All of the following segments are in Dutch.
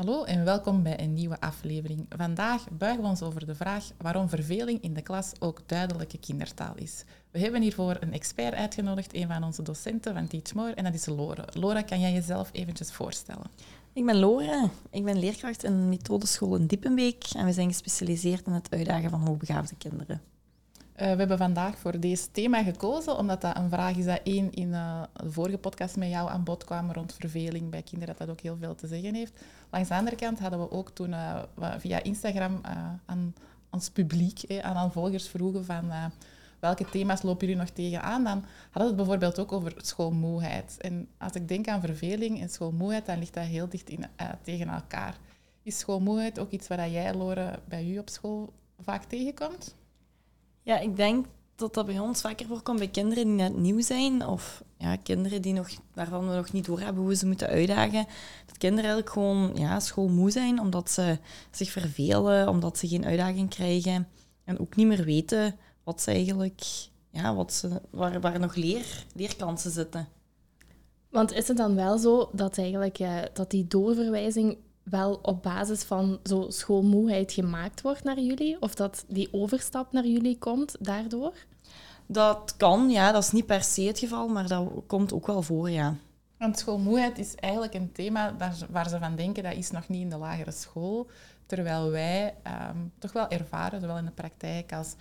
Hallo en welkom bij een nieuwe aflevering. Vandaag buigen we ons over de vraag waarom verveling in de klas ook duidelijke kindertaal is. We hebben hiervoor een expert uitgenodigd, een van onze docenten van Teach More, en dat is Lore. Lora, kan jij jezelf eventjes voorstellen? Ik ben Lore. Ik ben leerkracht in methodeschool in Diepenbeek en we zijn gespecialiseerd in het uitdagen van hoogbegaafde kinderen. Uh, we hebben vandaag voor deze thema gekozen, omdat dat een vraag is dat één in uh, de vorige podcast met jou aan bod kwam rond verveling bij kinderen, dat dat ook heel veel te zeggen heeft. Langs de andere kant hadden we ook toen uh, via Instagram aan ons publiek, aan aan volgers vroegen van welke thema's lopen jullie nog tegenaan, dan hadden we het bijvoorbeeld ook over schoolmoeheid. En als ik denk aan verveling en schoolmoeheid, dan ligt dat heel dicht in, tegen elkaar. Is schoolmoeheid ook iets waar jij, Lore, bij u op school vaak tegenkomt? Ja, ik denk dat dat bij ons vaker voorkomt bij kinderen die net nieuw zijn. Of ja, kinderen die nog, waarvan we nog niet doorhebben hoe ze moeten uitdagen. Dat kinderen eigenlijk gewoon ja, schoolmoe zijn omdat ze zich vervelen, omdat ze geen uitdaging krijgen. En ook niet meer weten wat ze eigenlijk, ja, wat ze, waar, waar nog leer, leerkansen zitten. Want is het dan wel zo dat, eigenlijk, ja, dat die doorverwijzing wel op basis van zo schoolmoeheid gemaakt wordt naar jullie? Of dat die overstap naar jullie komt daardoor? Dat kan, ja. Dat is niet per se het geval, maar dat komt ook wel voor, ja. Want schoolmoeheid is eigenlijk een thema waar ze van denken dat is nog niet in de lagere school. Terwijl wij um, toch wel ervaren, zowel in de praktijk als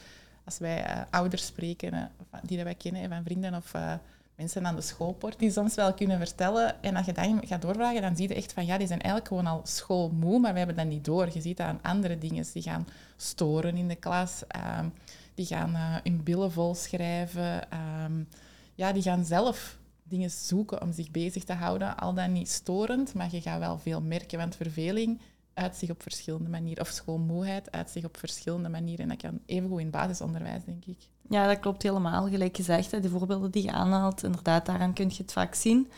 als wij uh, ouders spreken, uh, die wij kennen, van vrienden of uh, mensen aan de schoolpoort die soms wel kunnen vertellen. En als je dan gaat doorvragen, dan zie je echt van ja, die zijn eigenlijk gewoon al schoolmoe, maar we hebben dat niet door. Je ziet dat aan andere dingen. Die gaan storen in de klas, um, die gaan uh, hun billen vol schrijven. Um, ja, die gaan zelf dingen zoeken om zich bezig te houden. Al dan niet storend, maar je gaat wel veel merken, want verveling uit zich op verschillende manieren. Of schoolmoeheid uit zich op verschillende manieren. En dat kan evengoed in basisonderwijs, denk ik. Ja, dat klopt helemaal. Gelijk gezegd, de voorbeelden die je aanhaalt, inderdaad, daaraan kun je het vaak zien.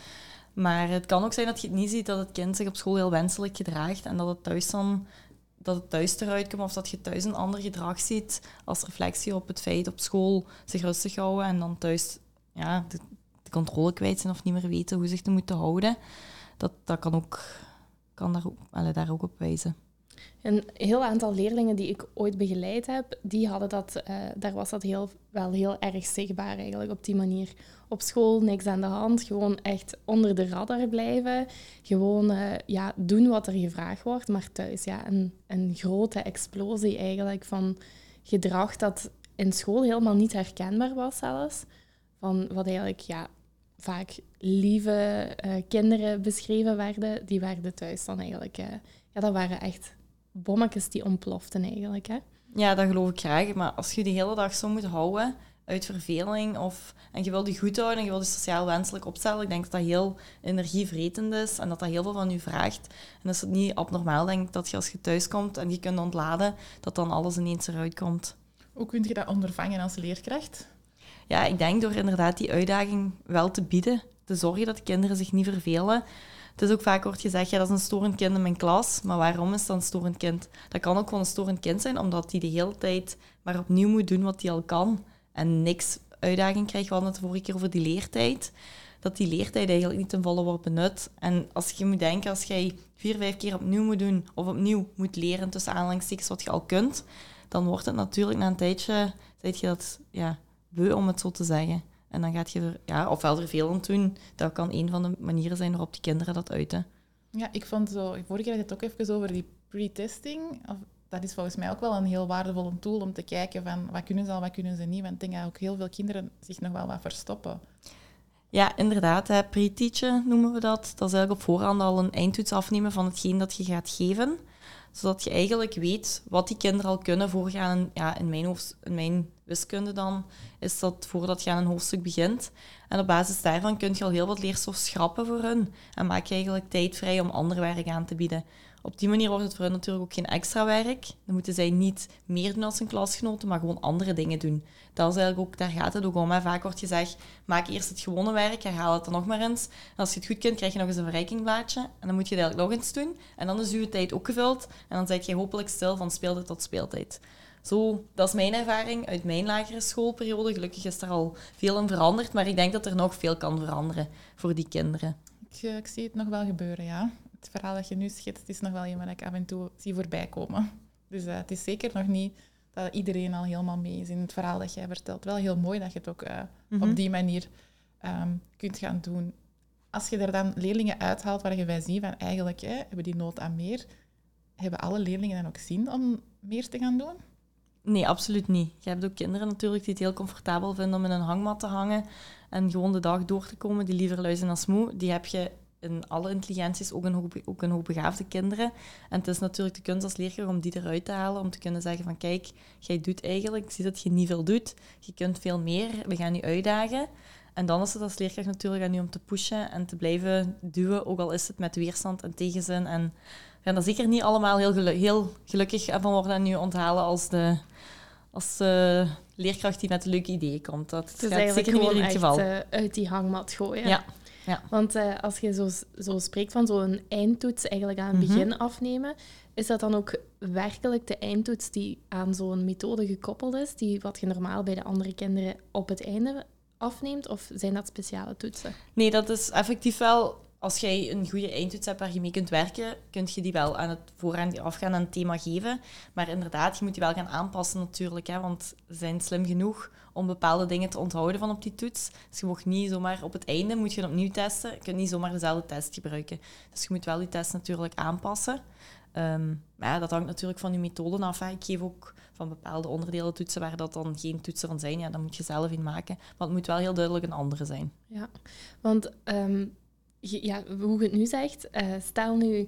Maar het kan ook zijn dat je het niet ziet dat het kind zich op school heel wenselijk gedraagt en dat het thuis dan dat het thuis eruit komt of dat je thuis een ander gedrag ziet als reflectie op het feit op school zich rustig houden en dan thuis ja, de, de controle kwijt zijn of niet meer weten hoe zich te moeten houden. Dat, dat kan, ook, kan daar, allee, daar ook op wijzen. Een heel aantal leerlingen die ik ooit begeleid heb, die hadden dat, uh, daar was dat heel, wel heel erg zichtbaar eigenlijk op die manier. Op school niks aan de hand, gewoon echt onder de radar blijven. Gewoon uh, ja, doen wat er gevraagd wordt, maar thuis ja, een, een grote explosie eigenlijk van gedrag dat in school helemaal niet herkenbaar was zelfs. Van wat eigenlijk ja, vaak lieve uh, kinderen beschreven werden, die werden thuis dan eigenlijk... ja, dat waren echt bommetjes die ontploften eigenlijk. Hè? Ja, dat geloof ik graag. Maar als je de hele dag zo moet houden uit verveling of, en je wil je goed houden en je wil je sociaal wenselijk opstellen, ik denk dat dat heel energievretend is en dat dat heel veel van je vraagt. En is het niet abnormaal, denk ik, dat je als je thuis komt en je kunt ontladen, dat dan alles ineens eruit komt. Hoe kun je dat ondervangen als leerkracht? Ja, ik denk door inderdaad die uitdaging wel te bieden, te zorgen dat de kinderen zich niet vervelen, het is ook vaak wordt gezegd, ja, dat is een storend kind in mijn klas. Maar waarom is dat een storend kind? Dat kan ook gewoon een storend kind zijn, omdat hij de hele tijd maar opnieuw moet doen wat hij al kan. En niks uitdaging krijgt. We hadden het vorige keer over die leertijd. Dat die leertijd eigenlijk niet ten volle wordt benut. En als je moet denken, als jij vier, vijf keer opnieuw moet doen, of opnieuw moet leren tussen aanhalingstekens wat je al kunt, dan wordt het natuurlijk na een tijdje, zeg je dat, ja, beu om het zo te zeggen. En dan gaat je er, ja, ofwel vervelend doen. Dat kan een van de manieren zijn waarop die kinderen dat uiten. Ja, ik vond zo, vorige keer had je het ook even over die pre-testing. Dat is volgens mij ook wel een heel waardevolle tool om te kijken van wat kunnen ze al, wat kunnen ze niet. Want ik denk dat ook heel veel kinderen zich nog wel wat verstoppen. Ja, inderdaad. Pre-teachen noemen we dat. Dat is eigenlijk op voorhand al een eindtoets afnemen van hetgeen dat je gaat geven zodat je eigenlijk weet wat die kinderen al kunnen voorgaan. Ja, in, mijn hoofd, in mijn wiskunde dan is dat voordat je aan een hoofdstuk begint. En op basis daarvan kun je al heel wat leerstof schrappen voor hun. En maak je eigenlijk tijd vrij om ander werk aan te bieden. Op die manier wordt het voor hen natuurlijk ook geen extra werk. Dan moeten zij niet meer doen als hun klasgenoten, maar gewoon andere dingen doen. Dat is eigenlijk ook, daar gaat het ook om. Vaak wordt gezegd, maak eerst het gewone werk, herhaal het dan nog maar eens. En als je het goed kunt, krijg je nog eens een verrijkingblaadje. En dan moet je eigenlijk nog eens doen. En dan is je tijd ook gevuld. En dan zit je hopelijk stil van speeltijd tot speeltijd. Zo, dat is mijn ervaring uit mijn lagere schoolperiode. Gelukkig is er al veel in veranderd, maar ik denk dat er nog veel kan veranderen voor die kinderen. Ik, eh, ik zie het nog wel gebeuren, ja. Het verhaal dat je nu schetst is nog wel een wat ik af en toe zie voorbij komen. Dus uh, het is zeker nog niet dat iedereen al helemaal mee is in het verhaal dat jij vertelt. Wel heel mooi dat je het ook uh, mm -hmm. op die manier um, kunt gaan doen. Als je er dan leerlingen uithaalt waar je bij ziet van eigenlijk hè, hebben die nood aan meer, hebben alle leerlingen dan ook zin om meer te gaan doen? Nee, absoluut niet. Je hebt ook kinderen natuurlijk die het heel comfortabel vinden om in een hangmat te hangen en gewoon de dag door te komen, die liever luizen als moe. Die heb je in alle intelligenties, ook een, hoop, ook een hoogbegaafde kinderen. En het is natuurlijk de kunst als leerkracht om die eruit te halen, om te kunnen zeggen van kijk, jij doet eigenlijk, ik zie dat je niet veel doet, je kunt veel meer, we gaan je uitdagen. En dan is het als leerkracht natuurlijk aan u om te pushen en te blijven duwen, ook al is het met weerstand en tegenzin. En we gaan er zeker niet allemaal heel, gelu heel gelukkig van worden en nu onthalen als de, als de leerkracht die met leuke ideeën komt. Dat is eigenlijk zeker niet het geval. Echt, uh, uit die hangmat gooien. Ja. Ja. Want uh, als je zo, zo spreekt van zo'n eindtoets eigenlijk aan het begin mm -hmm. afnemen, is dat dan ook werkelijk de eindtoets die aan zo'n methode gekoppeld is, die wat je normaal bij de andere kinderen op het einde afneemt, of zijn dat speciale toetsen? Nee, dat is effectief wel als jij een goede eindtoets hebt waar je mee kunt werken, kun je die wel aan het vooraan afgaan aan het thema geven. Maar inderdaad, je moet die wel gaan aanpassen natuurlijk, hè, want ze zijn slim genoeg om bepaalde dingen te onthouden van op die toets. Dus je mag niet zomaar op het einde moet je opnieuw testen. Je kunt niet zomaar dezelfde test gebruiken. Dus je moet wel die test natuurlijk aanpassen. Um, maar ja, dat hangt natuurlijk van je methoden af. Ik geef ook van bepaalde onderdelen toetsen waar dat dan geen toetsen van zijn. Ja, dan moet je zelf in maken. Maar het moet wel heel duidelijk een andere zijn. Ja, want um, ja, hoe je het nu zegt, uh, stel nu,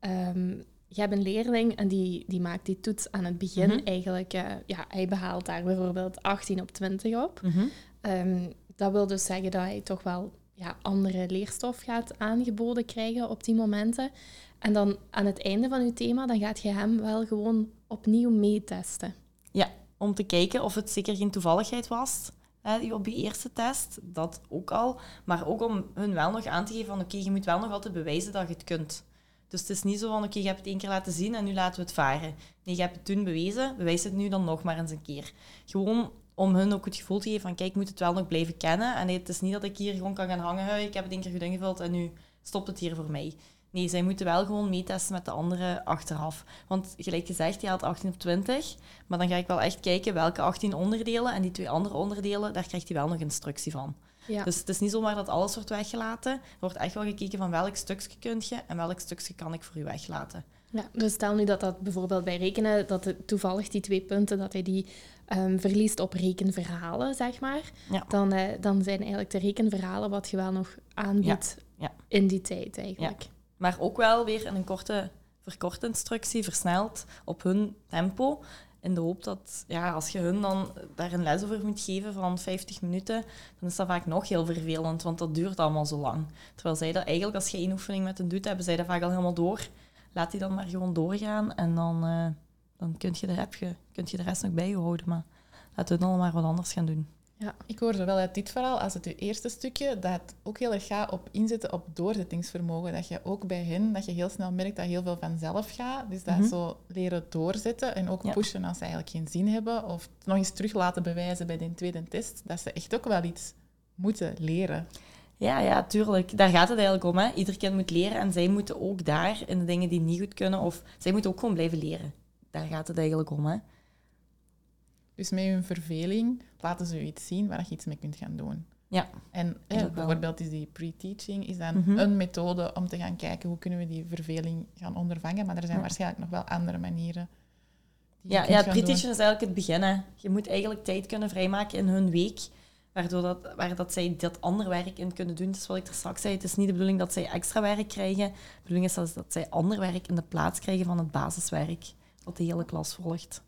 um, je hebt een leerling en die, die maakt die toets aan het begin mm -hmm. eigenlijk, uh, ja, hij behaalt daar bijvoorbeeld 18 op 20 op. Mm -hmm. um, dat wil dus zeggen dat hij toch wel ja, andere leerstof gaat aangeboden krijgen op die momenten. En dan aan het einde van je thema, dan gaat je hem wel gewoon opnieuw meetesten. Ja, om te kijken of het zeker geen toevalligheid was op je eerste test, dat ook al. Maar ook om hun wel nog aan te geven van oké, je moet wel nog altijd bewijzen dat je het kunt. Dus het is niet zo van oké, je hebt het één keer laten zien en nu laten we het varen. Nee, je hebt het toen bewezen, bewijs het nu dan nog maar eens een keer. Gewoon om hun ook het gevoel te geven van kijk, ik moet het wel nog blijven kennen. En nee, het is niet dat ik hier gewoon kan gaan hangen, ik heb het één keer goed ingevuld en nu stopt het hier voor mij. Nee, zij moeten wel gewoon meetesten met de anderen achteraf. Want gelijk gezegd, je had 18 op 20. Maar dan ga ik wel echt kijken welke 18 onderdelen. En die twee andere onderdelen, daar krijgt hij wel nog instructie van. Ja. Dus het is niet zomaar dat alles wordt weggelaten. Er wordt echt wel gekeken van welk stukje kunt je en welk stukje kan ik voor u weglaten. Ja, dus stel nu dat dat bijvoorbeeld bij rekenen, dat het toevallig die twee punten, dat hij die um, verliest op rekenverhalen, zeg maar. Ja. Dan, uh, dan zijn eigenlijk de rekenverhalen wat je wel nog aanbiedt ja. Ja. in die tijd eigenlijk. Maar ook wel weer in een korte, verkorte instructie, versneld op hun tempo. In de hoop dat ja, als je hun dan daar een les over moet geven van 50 minuten, dan is dat vaak nog heel vervelend, want dat duurt allemaal zo lang. Terwijl zij dat eigenlijk, als je één oefening met hen doet, hebben zij dat vaak al helemaal door. Laat die dan maar gewoon doorgaan en dan, uh, dan kun, je de, heb je, kun je de rest nog bij je houden. Maar laat hun allemaal maar wat anders gaan doen. Ja, ik hoorde wel uit dit verhaal, als het je eerste stukje, dat het ook heel erg gaat op inzetten op doorzettingsvermogen. Dat je ook bij hen, dat je heel snel merkt dat heel veel vanzelf gaat. Dus dat mm -hmm. zo leren doorzetten en ook ja. pushen als ze eigenlijk geen zin hebben. Of nog eens terug laten bewijzen bij de tweede test, dat ze echt ook wel iets moeten leren. Ja, ja, tuurlijk. Daar gaat het eigenlijk om. Hè. Ieder kind moet leren en zij moeten ook daar in de dingen die niet goed kunnen, of zij moeten ook gewoon blijven leren. Daar gaat het eigenlijk om. Hè. Dus met hun verveling laten ze je iets zien waar je iets mee kunt gaan doen. Ja. En eh, bijvoorbeeld is die pre-teaching is dan mm -hmm. een methode om te gaan kijken hoe kunnen we die verveling gaan ondervangen. Maar er zijn ja. waarschijnlijk nog wel andere manieren. Ja, ja pre-teaching is eigenlijk het begin. Hè. Je moet eigenlijk tijd kunnen vrijmaken in hun week, waardoor dat, waar dat zij dat ander werk in kunnen doen. Dus wat ik er straks zei, het is niet de bedoeling dat zij extra werk krijgen. De bedoeling is dat, dat zij ander werk in de plaats krijgen van het basiswerk dat de hele klas volgt.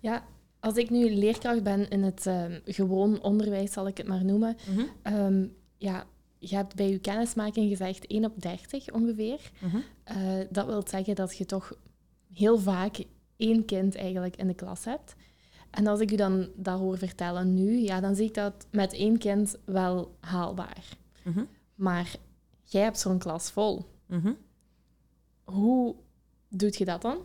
Ja, als ik nu leerkracht ben in het um, gewoon onderwijs, zal ik het maar noemen, mm -hmm. um, ja, je hebt bij je kennismaking gezegd 1 op 30 ongeveer. Mhm. Eh, dat wil zeggen dat je toch heel vaak één kind eigenlijk in de klas hebt. En als ik u dan dat hoor vertellen nu, ja, dan zie ik dat met één kind wel haalbaar. Mhm. Maar jij hebt zo'n klas vol. Mhm. Hoe doet je dat dan?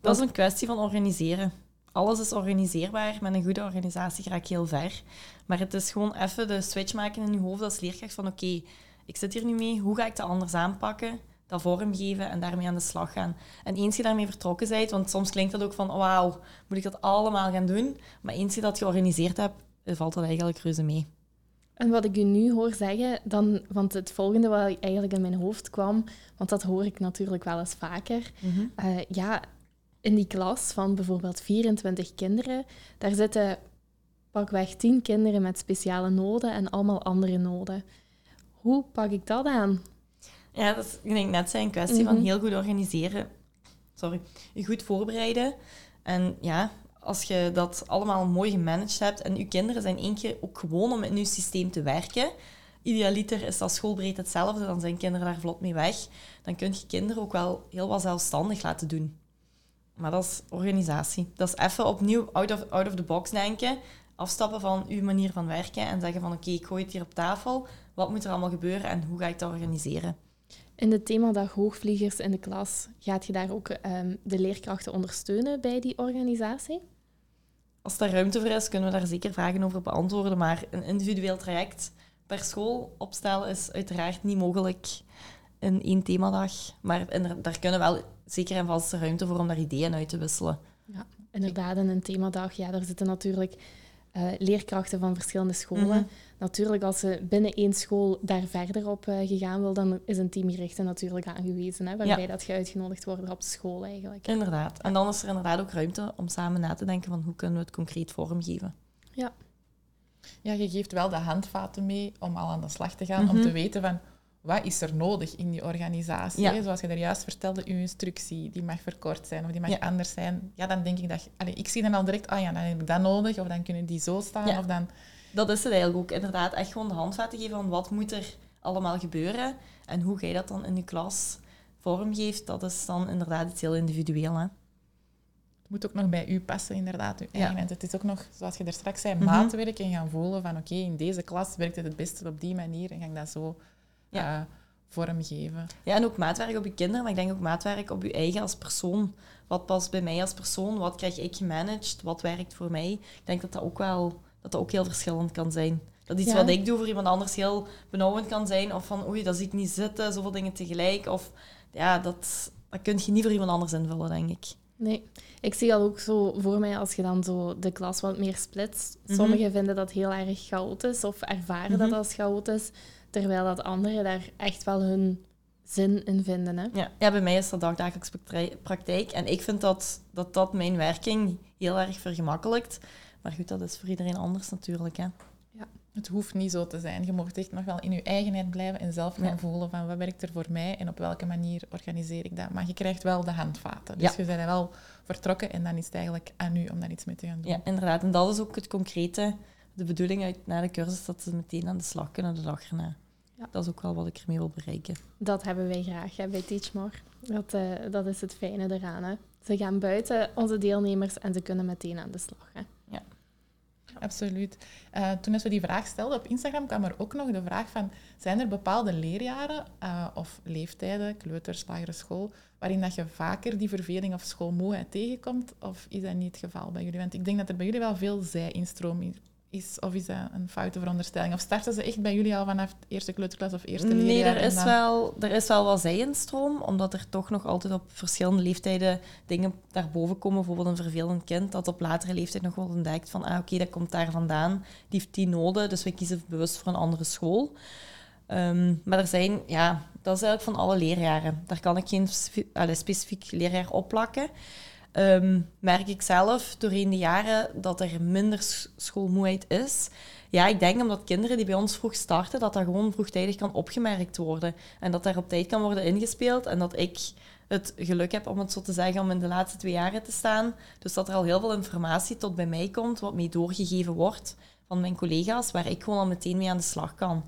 Dat is een kwestie van organiseren. Alles is organiseerbaar. Met een goede organisatie ga ik heel ver. Maar het is gewoon even de switch maken in je hoofd als leerkracht van oké, ik zit hier nu mee, hoe ga ik dat anders aanpakken? Dat vormgeven en daarmee aan de slag gaan. En eens je daarmee vertrokken bent, want soms klinkt dat ook van wauw, moet ik dat allemaal gaan doen? Maar eens je dat georganiseerd hebt, valt dat eigenlijk reuze mee. En wat ik u nu hoor zeggen, dan, want het volgende wat eigenlijk in mijn hoofd kwam, want dat hoor ik natuurlijk wel eens vaker. Eh, ja, in die klas van bijvoorbeeld 24 kinderen, daar zitten pakweg 10 kinderen met speciale noden en allemaal andere noden. Hoe pak ik dat aan? Ja, dat is, ik denk net zijn een kwestie van Mhm. heel goed organiseren. Sorry. Je goed voorbereiden. En ja, als je dat allemaal mooi gemanaged hebt en je kinderen zijn één keer ook gewoon om in je systeem te werken. Idealiter is dat schoolbreed hetzelfde, dan zijn kinderen daar vlot mee weg. Dan kun je kinderen ook wel heel wat zelfstandig laten doen. Maar dat is organisatie. Dat is even opnieuw out of, out of the box denken. Afstappen van uw manier van werken en zeggen van oké, ik gooi het hier op tafel. Wat moet er allemaal gebeuren en hoe ga ik dat organiseren? In de themadag hoogvliegers in de klas, gaat je daar ook ehm, de leerkrachten ondersteunen bij die organisatie? Als daar ruimte voor is, kunnen we daar zeker vragen over beantwoorden. Maar een individueel traject per school opstellen is uiteraard niet mogelijk in één themadag. Maar in- daar kunnen wel zeker en vast ruimte voor om daar ideeën uit te wisselen. Ja, inderdaad, in een themadag, ja, daar zitten natuurlijk eh, leerkrachten van verschillende scholen. Mhm. Natuurlijk, als ze binnen één school daar verder op eh, gegaan wil, dan is een teamgerichte natuurlijk aangewezen, hè, waarbij Ja. dat je uitgenodigd wordt op school eigenlijk. Inderdaad. En dan is er inderdaad ook ruimte om samen na te denken van hoe kunnen we het concreet vormgeven. Ja, je geeft wel de handvaten mee om al aan de slag te gaan, om Mhm. te weten van wat is er nodig in die organisatie. Ja. Zoals je er juist vertelde, uw instructie, die mag verkort zijn of die mag Ja. anders zijn. Ja, dan denk ik dat... allee, ik zie dan al direct, ah ja, dan heb ik dat nodig, of dan kunnen die zo staan, Ja. of dan... Dat is het eigenlijk ook. Inderdaad, echt gewoon de handvaten geven van wat moet er allemaal gebeuren en hoe jij dat dan in je klas vormgeeft. Dat is dan inderdaad iets heel individueel. Hè? Het moet ook nog bij u passen, inderdaad. Uw het is ook nog, zoals je er straks zei, Mhm. maatwerk en gaan voelen van oké, in deze klas werkt het het beste op die manier en ga ik dat zo Ja. eh, vormgeven. Ja, en ook maatwerk op je kinderen, maar ik denk ook maatwerk op je eigen als persoon. Wat past bij mij als persoon? Wat krijg ik gemanaged? Wat werkt voor mij? Ik denk dat dat ook wel dat dat ook heel verschillend kan zijn. Dat iets Ja. wat ik doe voor iemand anders heel benauwend kan zijn. Of van, oei, dat zie ik niet zitten, zoveel dingen tegelijk. Of ja, dat, dat kun je niet voor iemand anders invullen, denk ik. Nee, ik zie dat ook zo voor mij als je dan zo de klas wat meer splitst. Mhm. Sommigen vinden dat heel erg chaotisch of ervaren dat Mhm. als chaotisch, terwijl dat anderen daar echt wel hun zin in vinden. Hè? Ja, ja bij mij is dat dagdagelijks praktij- praktijk. En ik vind dat, dat dat mijn werking heel erg vergemakkelijkt. Maar goed, dat is voor iedereen anders natuurlijk. Hè. Het hoeft niet zo te zijn. Je mag echt nog wel in je eigenheid blijven en zelf gaan Ja. voelen van wat werkt er voor mij en op welke manier organiseer ik dat. Maar je krijgt wel de handvaten. Dus Ja. je bent er wel vertrokken en dan is het eigenlijk aan u om daar iets mee te gaan doen. Ja, inderdaad. En dat is ook het concrete, de bedoeling uit na de cursus, dat ze meteen aan de slag kunnen de dag erna. Ja. Dat is ook wel wat ik ermee wil bereiken. Dat hebben wij graag hè, bij Teachmore. Dat, eh, dat is het fijne eraan. Hè. Ze gaan buiten onze deelnemers en ze kunnen meteen aan de slag. Hè. Absoluut. Eh, toen we die vraag stelden op Instagram, kwam er ook nog de vraag van, zijn er bepaalde leerjaren eh, of leeftijden, kleuters, lagere school, waarin dat je vaker die verveling of schoolmoeheid tegenkomt? Of is dat niet het geval bij jullie? Want ik denk dat er bij jullie wel veel zij-instroom is. Of is dat een foute veronderstelling? Of starten ze echt bij jullie al vanaf eerste kleuterklas of eerste leerjaar? Nee, er is, dan- wel, er is wel wat zijinstroom, omdat er toch nog altijd op verschillende leeftijden dingen daarboven komen. Bijvoorbeeld een vervelend kind dat op latere leeftijd nog wel ontdekt van ah, oké, dat komt daar vandaan, die heeft die noden, dus we kiezen bewust voor een andere school. Ehm, maar er zijn, ja, dat is eigenlijk van alle leerjaren. Daar kan ik geen spe- allee, specifiek leerjaar opplakken. Ehm, merk ik zelf doorheen de jaren dat er minder schoolmoeheid is. Ja, ik denk omdat kinderen die bij ons vroeg starten, dat dat gewoon vroegtijdig kan opgemerkt worden. En dat daar op tijd kan worden ingespeeld. En dat ik het geluk heb, om het zo te zeggen, om in de laatste twee jaren te staan. Dus dat er al heel veel informatie tot bij mij komt, wat mij doorgegeven wordt van mijn collega's, waar ik gewoon al meteen mee aan de slag kan.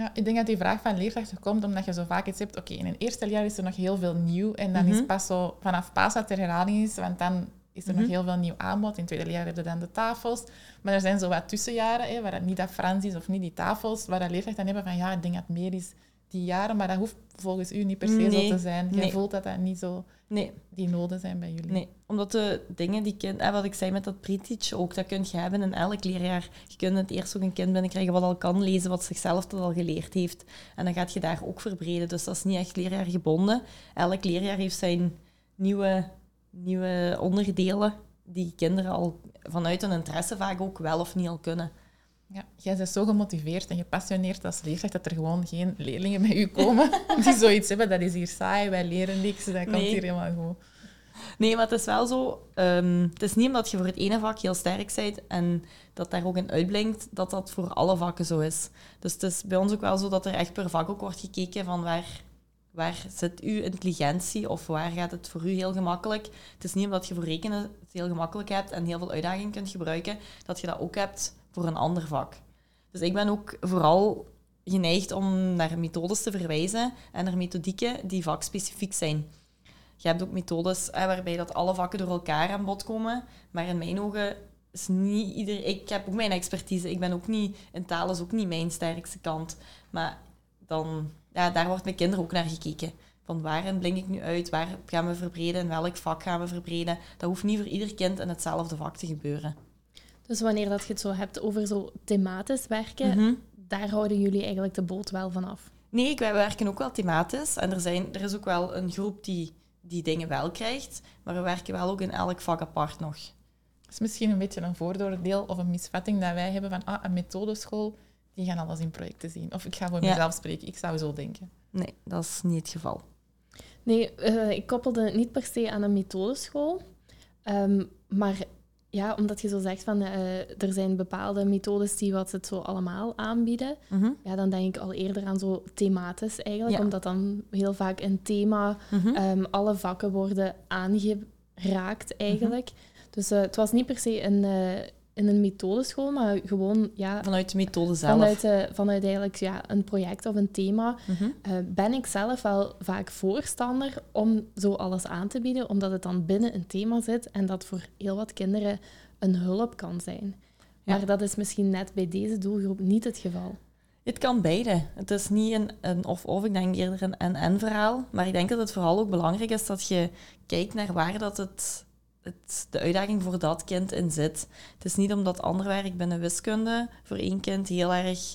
Ja, ik denk dat die vraag van leerkrachten komt omdat je zo vaak iets hebt. Oké, in een eerste jaar is er nog heel veel nieuw. En dan is Mhm. pas zo vanaf paas dat er herhaling is, want dan is er Mhm. nog heel veel nieuw aanbod. In het tweede jaar heb je dan de tafels. Maar er zijn zo wat tussenjaren, hè, waar het niet dat Frans is of niet die tafels, waar de leerkrachten hebben van ja, ik denk dat het meer is die jaren. Maar dat hoeft volgens u niet per se Nee, zo te zijn. Je nee. voelt dat dat niet zo Nee, die noden zijn bij jullie. Nee, omdat de dingen die kind, eh, wat ik zei met dat pre-teach ook, dat kun je hebben in elk leerjaar. Je kunt het eerst ook een kind binnenkrijgen wat al kan lezen, wat zichzelf dat al geleerd heeft. En dan gaat je daar ook verbreden. Dus dat is niet echt leerjaargebonden. Elk leerjaar heeft zijn nieuwe, nieuwe onderdelen die kinderen al vanuit hun interesse vaak ook wel of niet al kunnen. Ja, jij bent zo gemotiveerd en gepassioneerd als leerkracht dat er gewoon geen leerlingen bij u komen die zoiets hebben. Dat is hier saai, wij leren niks, dat komt Nee. hier helemaal goed. Nee, maar het is wel zo. ehm, het is niet omdat je voor het ene vak heel sterk bent en dat daar ook in uitblinkt, dat dat voor alle vakken zo is. Dus het is bij ons ook wel zo dat er echt per vak ook wordt gekeken van waar, waar zit uw intelligentie of waar gaat het voor u heel gemakkelijk. Het is niet omdat je voor rekenen het heel gemakkelijk hebt en heel veel uitdagingen kunt gebruiken, dat je dat ook hebt voor een ander vak. Dus ik ben ook vooral geneigd om naar methodes te verwijzen en naar methodieken die vakspecifiek zijn. Je hebt ook methodes waarbij dat alle vakken door elkaar aan bod komen. Maar in mijn ogen is niet ieder... Ik heb ook mijn expertise. Ik ben ook niet... In taal is ook niet mijn sterkste kant. Maar dan... Ja, daar wordt met kinderen ook naar gekeken. Van waarin blink ik nu uit? Waar gaan we verbreden? In welk vak gaan we verbreden? Dat hoeft niet voor ieder kind in hetzelfde vak te gebeuren. Dus wanneer dat je het zo hebt over zo thematisch werken, Mhm. daar houden jullie eigenlijk de boot wel van af. Nee, wij werken ook wel thematisch. En er, zijn, er is ook wel een groep die die dingen wel krijgt. Maar we werken wel ook in elk vak apart nog. Het is misschien een beetje een vooroordeel of een misvatting dat wij hebben van ah, een methodeschool, die gaan alles in projecten zien. Of ik ga voor Ja. mezelf spreken, ik zou zo denken. Nee, dat is niet het geval. Nee, eh, ik koppelde het niet per se aan een methodeschool. Ehm, maar ja, omdat je zo zegt van eh, er zijn bepaalde methodes die wat het zo allemaal aanbieden, Mhm. ja, dan denk ik al eerder aan zo thematisch eigenlijk, Ja. omdat dan heel vaak een thema, Mhm. ehm, alle vakken worden aangeraakt eigenlijk. Dus eh, het was niet per se een, eh, in een methodeschool, maar gewoon ja, Vanuit de methode zelf. vanuit, eh, vanuit eigenlijk ja, een project of een thema Mhm. eh, ben ik zelf wel vaak voorstander om zo alles aan te bieden, omdat het dan binnen een thema zit en dat voor heel wat kinderen een hulp kan zijn. Ja. Maar dat is misschien net bij deze doelgroep niet het geval. Het kan beide. Het is niet een, een of-of, ik denk eerder een en-en verhaal. Maar ik denk dat het vooral ook belangrijk is dat je kijkt naar waar dat het, het, de uitdaging voor dat kind in zit. Het is niet omdat ander werk binnen wiskunde voor één kind heel erg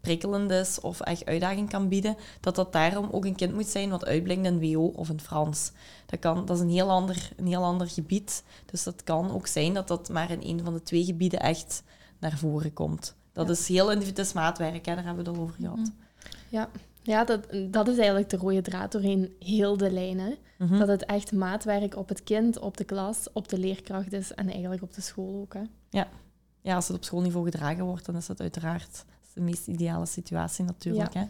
prikkelend is of echt uitdaging kan bieden, dat dat daarom ook een kind moet zijn wat uitblinkt in WO of in Frans. Dat, kan, dat is een heel, ander, een heel ander gebied. Dus dat kan ook zijn dat dat maar in een van de twee gebieden echt naar voren komt. Dat Ja. is heel individueel maatwerk, hè, daar hebben we het al over gehad. Mhm. Ja, ja dat, dat is eigenlijk de rode draad doorheen heel de lijn. Hè? Mhm. Dat het echt maatwerk op het kind, op de klas, op de leerkracht is en eigenlijk op de school ook. Hè? Ja, als het op schoolniveau gedragen wordt, dan is dat uiteraard de meest ideale situatie natuurlijk. Hè?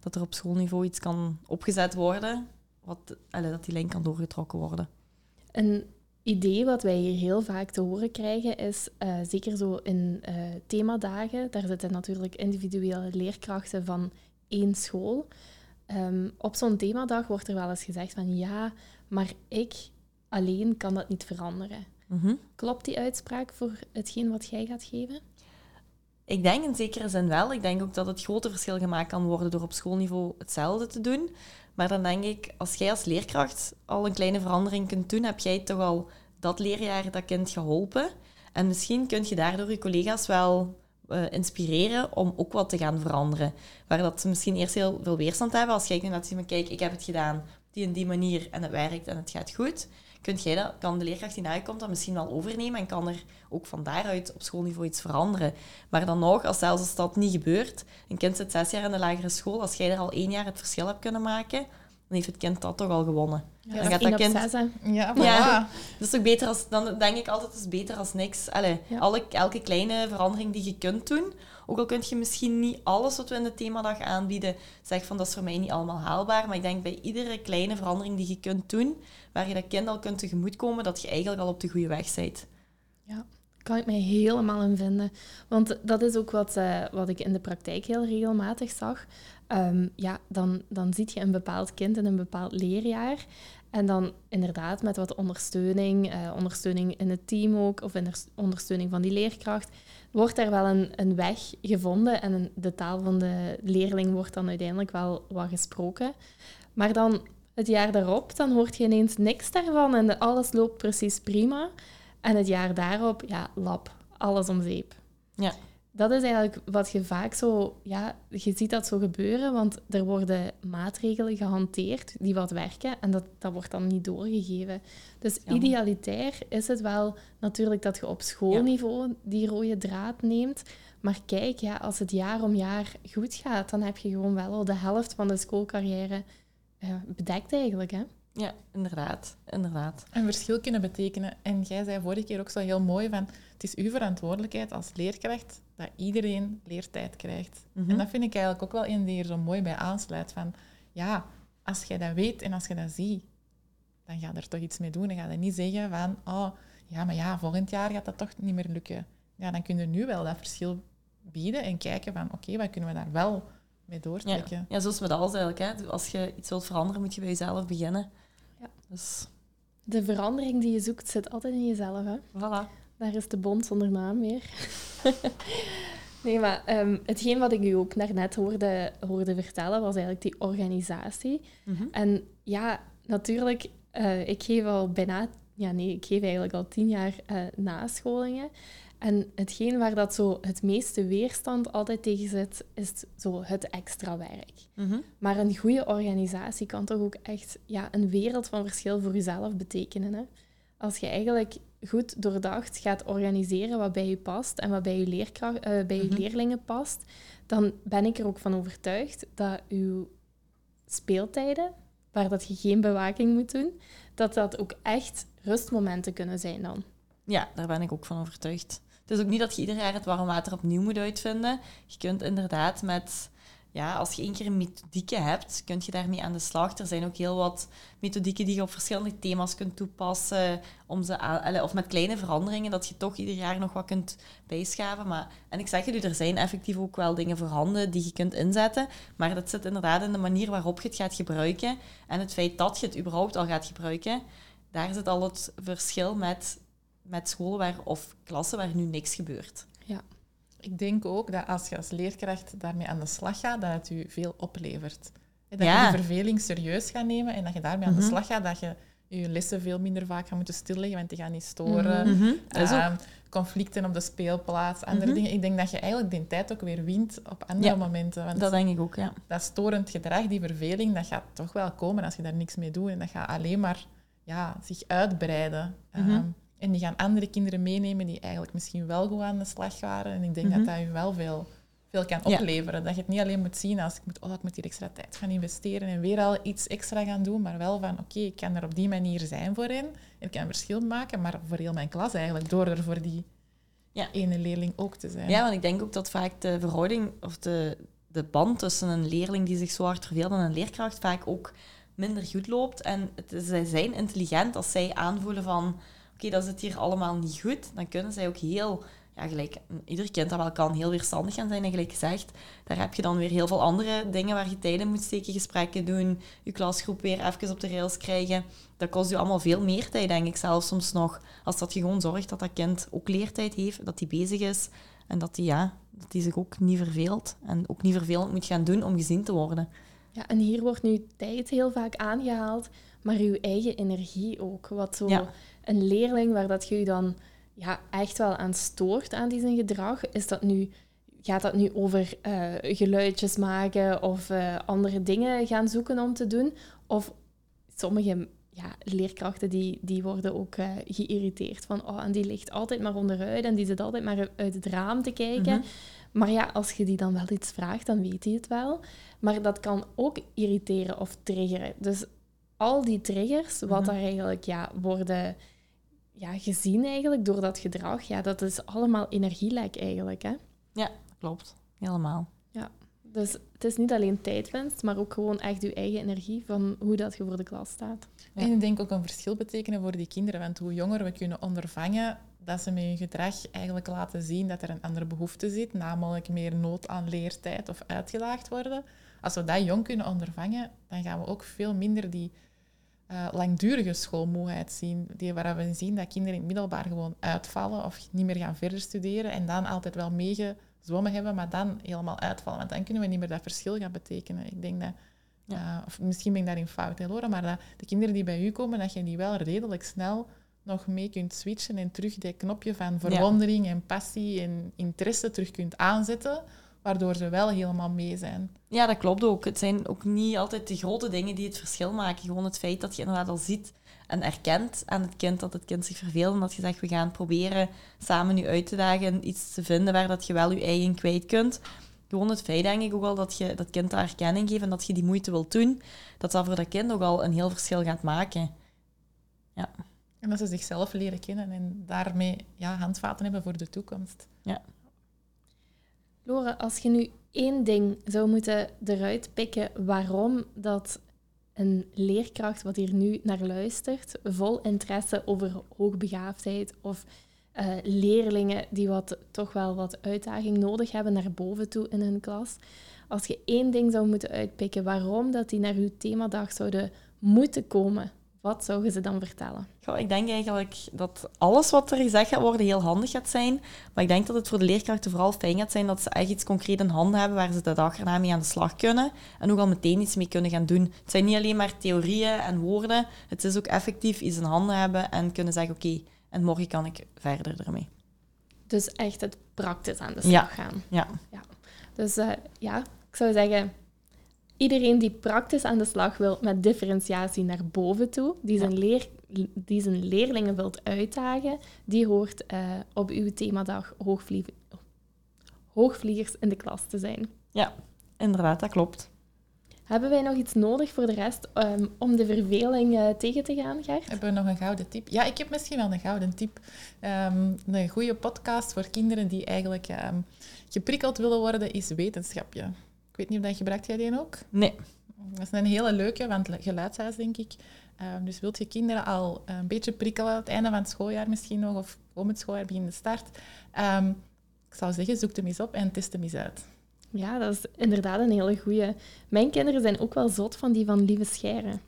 Dat er op schoolniveau iets kan opgezet worden, wat, allee, dat die lijn kan doorgetrokken worden. Een idee wat wij hier heel vaak te horen krijgen is, eh, zeker zo in eh, themadagen, daar zitten natuurlijk individuele leerkrachten van één school. Ehm, op zo'n themadag wordt er wel eens gezegd van ja, maar ik alleen kan dat niet veranderen. Mhm. Klopt die uitspraak voor hetgeen wat jij gaat geven? Ik denk in zekere zin wel. Ik denk ook dat het grote verschil gemaakt kan worden door op schoolniveau hetzelfde te doen. Maar dan denk ik, als jij als leerkracht al een kleine verandering kunt doen, heb jij toch al dat leerjaar dat kind geholpen. En misschien kun je daardoor je collega's wel eh, inspireren om ook wat te gaan veranderen. Waar dat ze misschien eerst heel veel weerstand hebben. Als jij kunt laten zien, maar kijk, ik heb het gedaan die en die manier en het werkt en het gaat goed. Kunt jij dat, kan de leerkracht die nakomt dat misschien wel overnemen en kan er ook van daaruit op schoolniveau iets veranderen. Maar dan nog, als zelfs als dat niet gebeurt, een kind zit zes jaar in de lagere school, als jij er al één jaar het verschil hebt kunnen maken, dan heeft het kind dat toch al gewonnen. Ja, dan dat gaat dat kind... zes. Ja, Ja. voilà. Dat is toch beter als... Dan denk ik altijd, het is beter als niks. Allee, Ja. alle, elke kleine verandering die je kunt doen, ook al kun je misschien niet alles wat we in de themadag aanbieden, zeg van dat is voor mij niet allemaal haalbaar, maar ik denk bij iedere kleine verandering die je kunt doen, waar je dat kind al kunt tegemoetkomen, dat je eigenlijk al op de goede weg bent. kan ik mij helemaal in vinden. Want dat is ook wat, eh, wat ik in de praktijk heel regelmatig zag. Ehm, ja, dan, dan zie je een bepaald kind in een bepaald leerjaar. En dan inderdaad met wat ondersteuning, eh, ondersteuning in het team ook, of ondersteuning van die leerkracht, wordt er wel een, een weg gevonden en de taal van de leerling wordt dan uiteindelijk wel wat gesproken. Maar dan het jaar daarop, dan hoort je ineens niks daarvan en alles loopt precies prima. En het jaar daarop, ja, lap, alles om zeep. Ja. Dat is eigenlijk wat je vaak zo, ja, je ziet dat zo gebeuren, want er worden maatregelen gehanteerd die wat werken en dat, dat wordt dan niet doorgegeven. Dus idealitair is het wel natuurlijk dat je op schoolniveau die rode draad neemt, maar kijk, ja, als het jaar om jaar goed gaat, dan heb je gewoon wel al de helft van de schoolcarrière uh, bedekt eigenlijk, hè? Ja, inderdaad. inderdaad. Een verschil kunnen betekenen. En jij zei vorige keer ook zo heel mooi van... Het is uw verantwoordelijkheid als leerkracht dat iedereen leertijd krijgt. En mhm. dat vind ik eigenlijk ook wel een die er zo mooi bij aansluit. Van, ja, als jij dat weet en als je dat ziet, dan ga je er toch iets mee doen. Dan ga je niet zeggen van... Oh, ja, maar ja, volgend jaar gaat dat toch niet meer lukken. Ja, dan kun je nu wel dat verschil bieden en kijken van... Oké, wat kunnen we daar wel mee doortrekken? Ja, ja zoals met alles eigenlijk. Hè. Als je iets wilt veranderen, moet je bij jezelf beginnen. Ja. Dus... De verandering die je zoekt zit altijd in jezelf. Hè? Voilà. Daar is de bond zonder naam weer. nee, maar um, hetgeen wat ik u ook daarnet hoorde, hoorde vertellen, was eigenlijk die organisatie. Mhm. En ja, natuurlijk, uh, ik geef al bijna... Ja, nee, ik geef eigenlijk al tien jaar uh, nascholingen. En hetgeen waar dat zo het meeste weerstand altijd tegen zit, is zo het extra werk. Mhm. Maar een goede organisatie kan toch ook echt ja, een wereld van verschil voor jezelf betekenen. Hè? Als je eigenlijk goed doordacht gaat organiseren wat bij je past en wat bij je, leerkracht, uh, bij je mhm. leerlingen past, dan ben ik er ook van overtuigd dat je speeltijden, waar dat je geen bewaking moet doen, dat dat ook echt rustmomenten kunnen zijn dan. Ja, daar ben ik ook van overtuigd. Het is ook niet dat je ieder jaar het warm water opnieuw moet uitvinden. Je kunt inderdaad met, ja, als je één keer een methodieke hebt, kun je daarmee aan de slag. Er zijn ook heel wat methodieken die je op verschillende thema's kunt toepassen. Om ze of met kleine veranderingen, dat je toch ieder jaar nog wat kunt bijschaven. Maar, en ik zeg je, er zijn effectief ook wel dingen voorhanden die je kunt inzetten. Maar dat zit inderdaad in de manier waarop je het gaat gebruiken. En het feit dat je het überhaupt al gaat gebruiken. Daar zit al het verschil met met scholen waar, of klassen waar nu niks gebeurt. Ja. Ik denk ook dat als je als leerkracht daarmee aan de slag gaat, dat het u veel oplevert. Dat je die verveling serieus gaat nemen en dat je daarmee aan de mhm. slag gaat, dat je je lessen veel minder vaak gaat moeten stilleggen, want die gaan niet storen. Mm conflicten op de speelplaats, andere dingen. Ik denk dat je eigenlijk die tijd ook weer wint op andere momenten. Want dat denk ik ook, ja. Dat storend gedrag, die verveling, dat gaat toch wel komen als je daar niks mee doet. En dat gaat alleen maar ja, zich uitbreiden. Mm en die gaan andere kinderen meenemen die eigenlijk misschien wel goed aan de slag waren. En ik denk dat mhm. dat je wel veel, veel kan opleveren. Dat je het niet alleen moet zien als ik moet, oh, ik moet hier extra tijd gaan investeren en weer al iets extra gaan doen, maar wel van oké, ik kan er op die manier zijn voor hen. En ik kan een verschil maken, maar voor heel mijn klas eigenlijk, door er voor die ja. ene leerling ook te zijn. Ja, want ik denk ook dat vaak de verhouding of de, de band tussen een leerling die zich zo hard verveelt en een leerkracht vaak ook minder goed loopt. En het, zij zijn intelligent als zij aanvoelen van oké, dat zit hier allemaal niet goed, dan kunnen zij ook heel, ja, gelijk, ieder kind dat wel kan, heel weerstandig gaan zijn. En gelijk gezegd, daar heb je dan weer heel veel andere dingen waar je tijden moet steken, gesprekken doen, je klasgroep weer even op de rails krijgen. Dat kost je allemaal veel meer tijd, denk ik zelfs soms nog. Als dat je gewoon zorgt dat dat kind ook leertijd heeft, dat hij bezig is en dat hij ja, dat hij zich ook niet verveelt. En ook niet vervelend moet gaan doen om gezien te worden. Ja, en hier wordt nu tijd heel vaak aangehaald, maar uw eigen energie ook. Wat zo een leerling waar dat je je dan ja, echt wel aan stoort aan die zijn gedrag, is dat nu, gaat dat nu over uh, geluidjes maken of uh, andere dingen gaan zoeken om te doen? Of sommige ja, leerkrachten die, die worden ook uh, geïrriteerd van oh, en die ligt altijd maar onderuit en die zit altijd maar uit het raam te kijken. Mhm. Maar ja, als je die dan wel iets vraagt, dan weet hij het wel. Maar dat kan ook irriteren of triggeren. Dus al die triggers, wat mm daar eigenlijk ja, worden ja, gezien eigenlijk door dat gedrag, ja, dat is allemaal energielek eigenlijk. Hè? Ja, klopt. Helemaal. Ja, dus het is niet alleen tijdwinst, maar ook gewoon echt je eigen energie van hoe dat je voor de klas staat. En ik denk ook een verschil betekenen voor die kinderen, want hoe jonger we kunnen ondervangen dat ze met hun gedrag eigenlijk laten zien dat er een andere behoefte zit, namelijk meer nood aan leertijd of uitgedaagd worden. Als we dat jong kunnen ondervangen, dan gaan we ook veel minder die uh, langdurige schoolmoeheid zien. Die waar we zien dat kinderen in het middelbaar gewoon uitvallen of niet meer gaan verder studeren en dan altijd wel meegezwommen hebben, maar dan helemaal uitvallen. Want dan kunnen we niet meer dat verschil gaan betekenen. Ik denk dat, ja. uh, of misschien ben ik daarin fout, hè, Laura, maar dat de kinderen die bij u komen, dat je die wel redelijk snel nog mee kunt switchen en terug dat knopje van verwondering en passie en interesse terug kunt aanzetten, waardoor ze wel helemaal mee zijn. Ja, dat klopt ook. Het zijn ook niet altijd de grote dingen die het verschil maken. Gewoon het feit dat je inderdaad al ziet en erkent aan het kind dat het kind zich verveelt en dat je zegt, we gaan proberen samen nu uit te dagen en iets te vinden waar dat je wel je eigen kwijt kunt. Gewoon het feit, denk ik ook wel, dat je dat kind daar erkenning geeft en dat je die moeite wilt doen, dat dat voor dat kind ook al een heel verschil gaat maken. Ja. En dat ze zichzelf leren kennen en daarmee ja, handvaten hebben voor de toekomst. Ja. Laura, als je nu één ding zou moeten eruit pikken waarom dat een leerkracht wat hier nu naar luistert, vol interesse over hoogbegaafdheid of uh, leerlingen die wat, toch wel wat uitdaging nodig hebben naar boven toe in hun klas. Als je één ding zou moeten uitpikken waarom dat die naar uw themadag zouden moeten komen, wat zouden ze dan vertellen? Goh, ik denk eigenlijk dat alles wat er gezegd gaat worden heel handig gaat zijn. Maar ik denk dat het voor de leerkrachten vooral fijn gaat zijn dat ze echt iets concreet in handen hebben waar ze de dag erna mee aan de slag kunnen. En ook al meteen iets mee kunnen gaan doen. Het zijn niet alleen maar theorieën en woorden. Het is ook effectief iets in handen hebben en kunnen zeggen, oké, en morgen kan ik verder ermee. Dus echt het praktisch aan de slag gaan. Ja. ja. Dus uh, ja, ik zou zeggen, Iedereen die praktisch aan de slag wil met differentiatie naar boven toe, die zijn, leer, die zijn leerlingen wilt uitdagen, die hoort uh, op uw themadag hoogvliegers in de klas te zijn. Ja, inderdaad, dat klopt. Hebben wij nog iets nodig voor de rest um, om de verveling uh, tegen te gaan, Gert? Hebben we nog een gouden tip? Ja, ik heb misschien wel een gouden tip. Um, een goede podcast voor kinderen die eigenlijk um, geprikkeld willen worden is wetenschapje. Ik weet niet of dat gebruikt jij die ook? Nee. Dat is een hele leuke, want geluidshuis denk ik. Um, dus wilt je kinderen al een beetje prikkelen, het einde van het schooljaar misschien nog, of om het schooljaar begin de start. Um, ik zou zeggen, zoek hem eens op en test hem eens uit. Ja, dat is inderdaad een hele goeie. Mijn kinderen zijn ook wel zot van die van Lieve Scheren.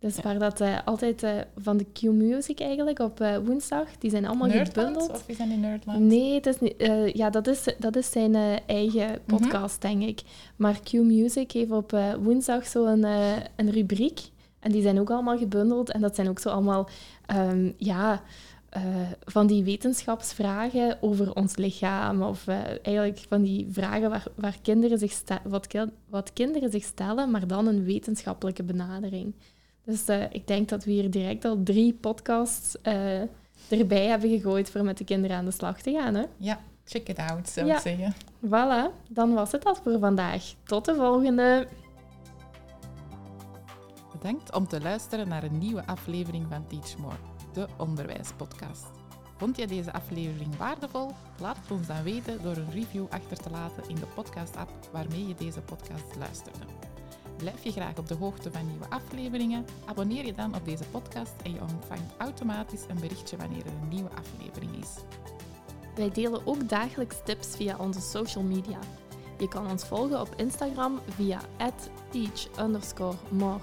Dus waar dat uh, altijd uh, van de Q-Music eigenlijk op uh, woensdag, die zijn allemaal Nerdland, gebundeld. Of is dat in Nerdland? Nee, het is niet, ja, dat, is, dat is zijn eigen mhm. podcast, mm -hmm. denk ik. Maar Q-Music heeft op woensdag zo een, een rubriek. En die zijn ook allemaal gebundeld. En dat zijn ook zo allemaal, um, ja... van die wetenschapsvragen over ons lichaam, of eigenlijk van die vragen waar, waar kinderen zich wat, wat kinderen zich stellen, maar dan een wetenschappelijke benadering. Dus uh, ik denk dat we hier direct al drie podcasts uh, erbij hebben gegooid voor met de kinderen aan de slag te gaan. Hè? Ja, check it out, zou ja. ik zeggen. Voilà, dan was het dat voor vandaag. Tot de volgende. Bedankt om te luisteren naar een nieuwe aflevering van Teach More, de onderwijspodcast. Vond je deze aflevering waardevol? Laat het ons dan weten door een review achter te laten in de podcast-app waarmee je deze podcast luisterde. Blijf je graag op de hoogte van nieuwe afleveringen? Abonneer je dan op deze podcast en je ontvangt automatisch een berichtje wanneer er een nieuwe aflevering is. Wij delen ook dagelijks tips via onze social media. Je kan ons volgen op Instagram via teach_more_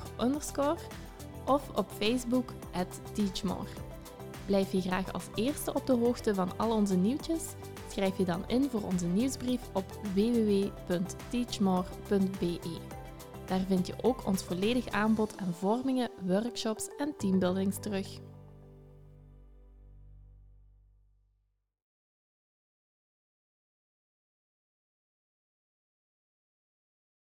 of op Facebook teachmore. Blijf je graag als eerste op de hoogte van al onze nieuwtjes? Schrijf je dan in voor onze nieuwsbrief op www.teachmore.be. Daar vind je ook ons volledig aanbod aan vormingen, workshops en teambuildings terug.